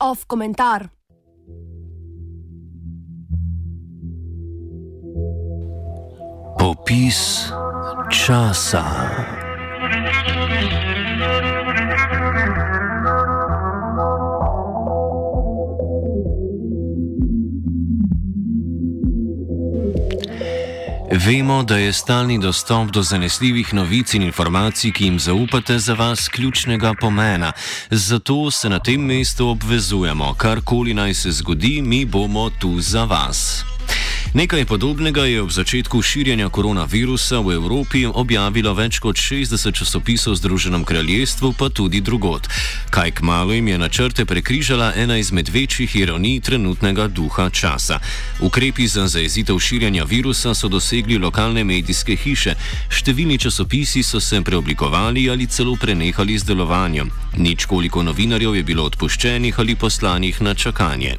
Off komentar. Popis časa. Vemo, da je stalni dostop do zanesljivih novic in informacij, ki jim zaupate, za vas ključnega pomena. Zato se na tem mestu obvezujemo, karkoli naj se zgodi, mi bomo tu za vas. Nekaj podobnega je ob začetku širjenja koronavirusa v Evropi objavilo več kot 60 časopisov v Združenem kraljestvu, pa tudi drugot. Kaj k malu jim je načrte prekrižala ena izmed večjih ironij trenutnega duha časa. Ukrepi za zajezitev širjenja virusa so dosegli lokalne medijske hiše, številni časopisi so se preoblikovali ali celo prenehali z delovanjem. Nič koliko novinarjev je bilo odpuščenih ali poslanih na čakanje.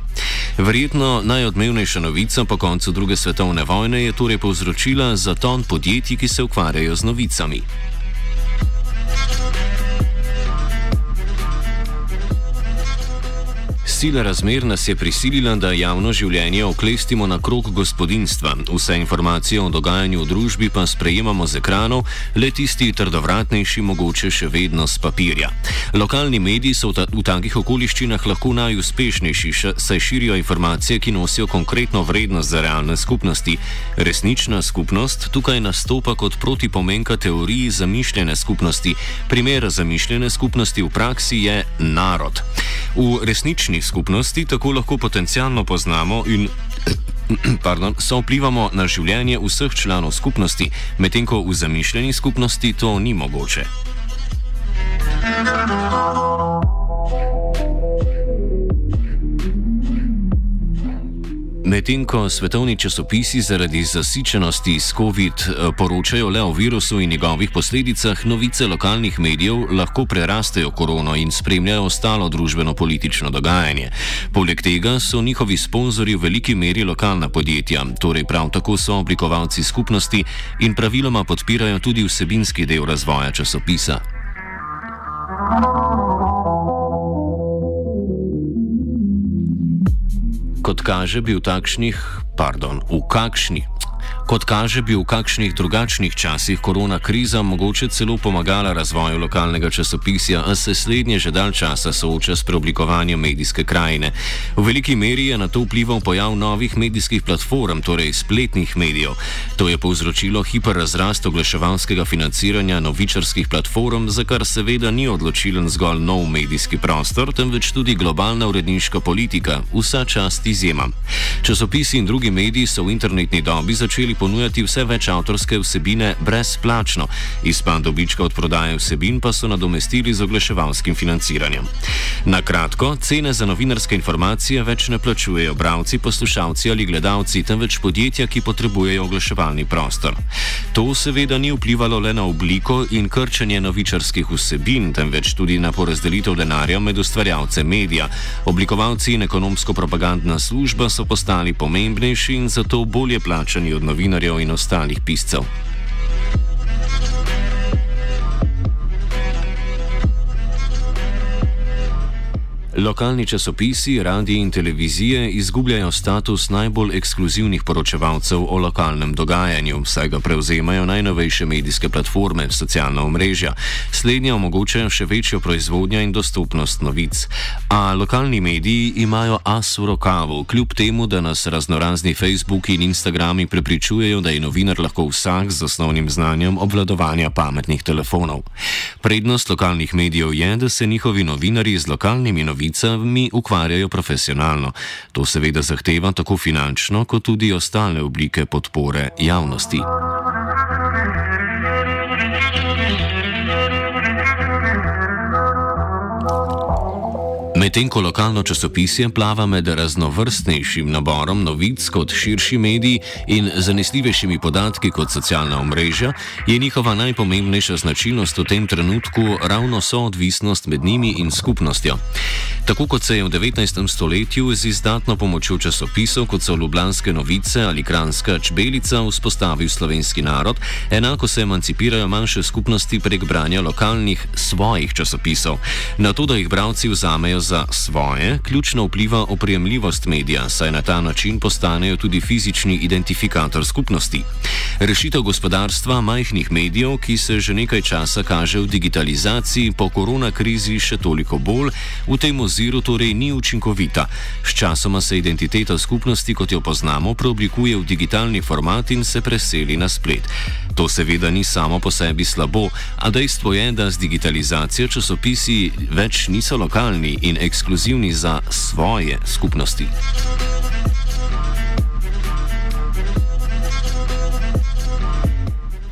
Verjetno najodmevnejša novica po koncu druge svetovne vojne je torej povzročila zaton podjetij, ki se ukvarjajo z novicami. Sila razmer nas je prisilila, da javno življenje oklestimo na krok gospodinstva. Vse informacije o dogajanju v družbi pa sprejemamo z ekranov, le tisti trdovratnejši mogoče še vedno z papirja. Lokalni mediji so v, ta, v takih okoliščinah lahko najuspešnejši, saj širijo informacije, ki nosijo konkretno vrednost za realne skupnosti. Resnična skupnost tukaj nastopa kot protipomenka teoriji zamišljene skupnosti. Primer zamišljene skupnosti v praksi je narod. V resnični skupnosti tako lahko potencialno poznamo in pardon, so vplivamo na življenje vseh članov skupnosti, medtem ko v zamišljeni skupnosti to ni mogoče. Medtem ko svetovni časopisi zaradi zasičenosti s COVID eh, poročajo le o virusu in njegovih posledicah, novice lokalnih medijev lahko prerastejo korono in spremljajo ostalo družbeno-politično dogajanje. Poleg tega so njihovi sponzorji v veliki meri lokalna podjetja, torej prav tako so oblikovalci skupnosti in praviloma podpirajo tudi vsebinski del razvoja časopisa. kot kaže, bi v takšnih, pardon, v kakšnih, Kot kaže, bi v kakšnih drugačnih časih korona kriza mogoče celo pomagala razvoju lokalnega časopisja, a se slednje že dalj časa sooča s preoblikovanjem medijske krajine. V veliki meri je na to vplival pojav novih medijskih platform, torej spletnih medijev. To je povzročilo hiperrazrast oglaševalskega financiranja novičarskih platform, za kar seveda ni odločilen zgolj nov medijski prostor, temveč tudi globalna uredniška politika, vsa čast izjemam. Časopisi in drugi mediji so v internetni dobi začeli ponujati vse več avtorske vsebine brezplačno, izpad dobička od prodaje vsebin pa so nadomestili z oglaševalskim financiranjem. Na kratko, cene za novinarske informacije več ne plačujejo bralci, poslušalci ali gledalci, temveč podjetja, ki potrebujejo oglaševalni prostor. To seveda ni vplivalo le na obliko in krčenje novičarskih vsebin, temveč tudi na porazdelitev denarja med ustvarjalce medija. Oblikovalci in ekonomsko-propagandna služba so postali pomembnejši in zato bolje plačani od novinarjev in ostalih piscev. Lokalni časopisi, radiji in televizije izgubljajo status najbolj ekskluzivnih poročevalcev o lokalnem dogajanju, saj ga prevzemajo najnovejše medijske platforme, socialna omrežja. Slednja omogočajo še večjo proizvodnjo in dostopnost novic. A lokalni mediji imajo as v rokavu, kljub temu, da nas raznorazni Facebook in Instagrami prepričujejo, da je novinar lahko vsak z osnovnim znanjem obvladovanja pametnih telefonov. Prednost lokalnih medijev je, da se njihovi novinari z lokalnimi novicami pravicami ukvarjajo profesionalno. To seveda zahteva tako finančno, kot tudi ostale oblike podpore javnosti. Medtem ko lokalno časopisje plava med raznovrstnejšim naborom novic kot širši mediji in zanesljivejšimi podatki kot socialna omrežja, je njihova najpomembnejša značilnost v tem trenutku ravno soodvisnost med njimi in skupnostjo. Tako kot se je v 19. stoletju z izdatno pomočjo časopisov, kot so Ljubljanske novice ali Kranska čbelica, vzpostavil slovenski narod, enako se emancipirajo manjše skupnosti prek branja lokalnih svojih časopisov. Na to, da jih bravci vzamejo za svoje, ključno vpliva opremljivost medija, saj na ta način postanejo tudi fizični identifikator skupnosti. Rešitev gospodarstva majhnih medijev, ki se že nekaj časa kaže v digitalizaciji, po korona krizi še toliko bolj, v tem oziru torej ni učinkovita. Sčasoma se identiteta skupnosti, kot jo poznamo, preoblikuje v digitalni format in se preseli na splet. To seveda ni samo po sebi slabo, a dejstvo je, da z digitalizacijo časopisi več niso lokalni in ekskluzivni za svoje skupnosti.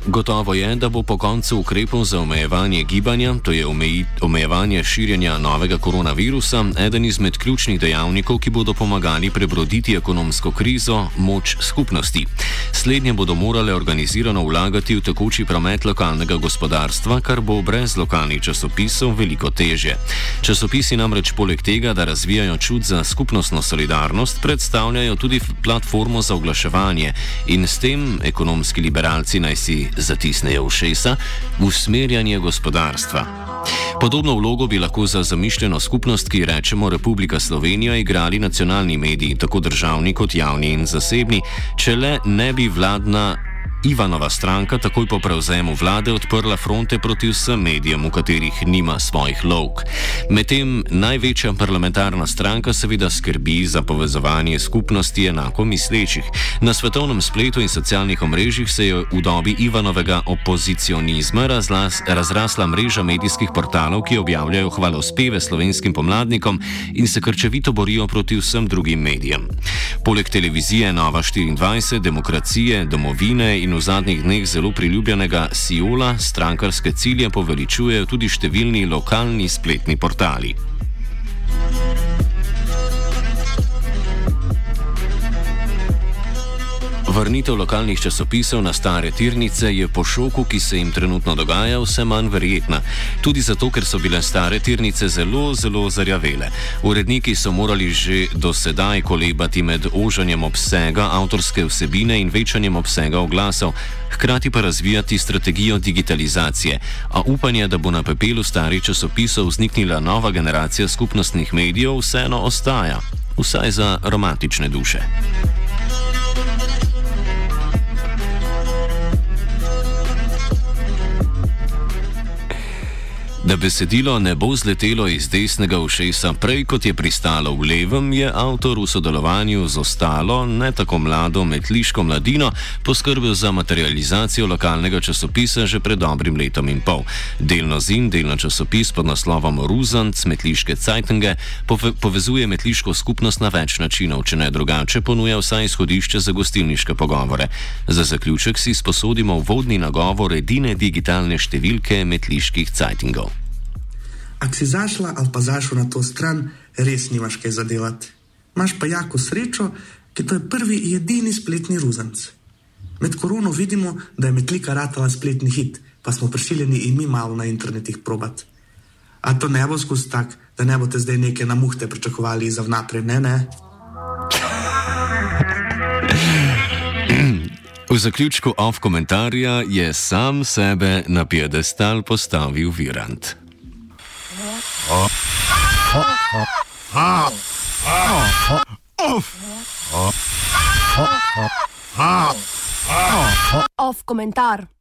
Gotovo je, da bo po koncu ukrepov za omejevanje gibanja, to je omejevanje širjenja novega koronavirusa, eden izmed ključnih dejavnikov, ki bodo pomagali prebroditi ekonomsko krizo, moč skupnosti. Slednje bodo morale organizirano vlagati v tekoči promet lokalnega gospodarstva, kar bo brez lokalnih časopisov veliko teže. Časopisi namreč poleg tega, da razvijajo čut za skupnostno solidarnost, predstavljajo tudi platformo za oglaševanje in s tem ekonomski liberalci naj si zatisnejo ušesa, usmerjanje gospodarstva. Podobno vlogo bi lahko za zamišljeno skupnost, ki rečemo Republika Slovenija, igrali nacionalni mediji, tako državni kot javni in zasebni, če le ne bi vladna Ivanova stranka takoj po prevzemu vlade odprla fronte proti vsem medijem, v katerih nima svojih lovk. Medtem največja parlamentarna stranka seveda skrbi za povezovanje skupnosti enako mislečih. Na svetovnem spletu in socialnih omrežjih se je v dobi Ivanovega opozicionizma razlas, razrasla mreža medijskih portalov, ki objavljajo hvalospeve slovenskim pomladnikom in se krčevito borijo proti vsem drugim medijem. Poleg televizije Nova 24, demokracije, domovine in in v zadnjih dneh zelo priljubljenega Siola strankarske cilje poveličujejo tudi številni lokalni spletni portali. Vrnitev lokalnih časopisov na stare tirnice je po šoku, ki se jim trenutno dogaja, vse manj verjetna. Tudi zato, ker so bile stare tirnice zelo, zelo zarjavele. Uredniki so morali že do sedaj kolebati med ožanjem obsega avtorske vsebine in večanjem obsega oglasov, hkrati pa razvijati strategijo digitalizacije. A upanje, da bo na pepelu starih časopisov vzniknila nova generacija skupnostnih medijev, vseeno ostaja, vsaj za romantične duše. Da besedilo ne bo zletelo iz desnega ušesa prej, kot je pristalo v levem, je avtor v sodelovanju z ostalo, ne tako mlado metliško mladino, poskrbel za materializacijo lokalnega časopisa že pred dobrim letom in pol. Delno zin, delno časopis pod naslovom Ruzant, metliške Cajtenge, pove povezuje metliško skupnost na več načinov, če ne drugače, ponuja vsaj izhodišče za gostilniške pogovore. Za zaključek si sposodimo vodni nagovor edine digitalne številke metliških Cajtingov. Ak si zašla ali pa zašel na to stran, res nimaš kaj zadelati. Imáš pa jako srečo, ker to je prvi in edini spletni ruzanc. Med korono vidimo, da je metlika ratala spletni hit, pa smo prisiljeni in mi malo na internetih probat. A to ne bo skozi tak, da ne boste zdaj neke namuhte pričakovali za vnaprej, ne, ne. V zaključku off komentarja je sam sebe na piedestal postavil Virant. Off komentar.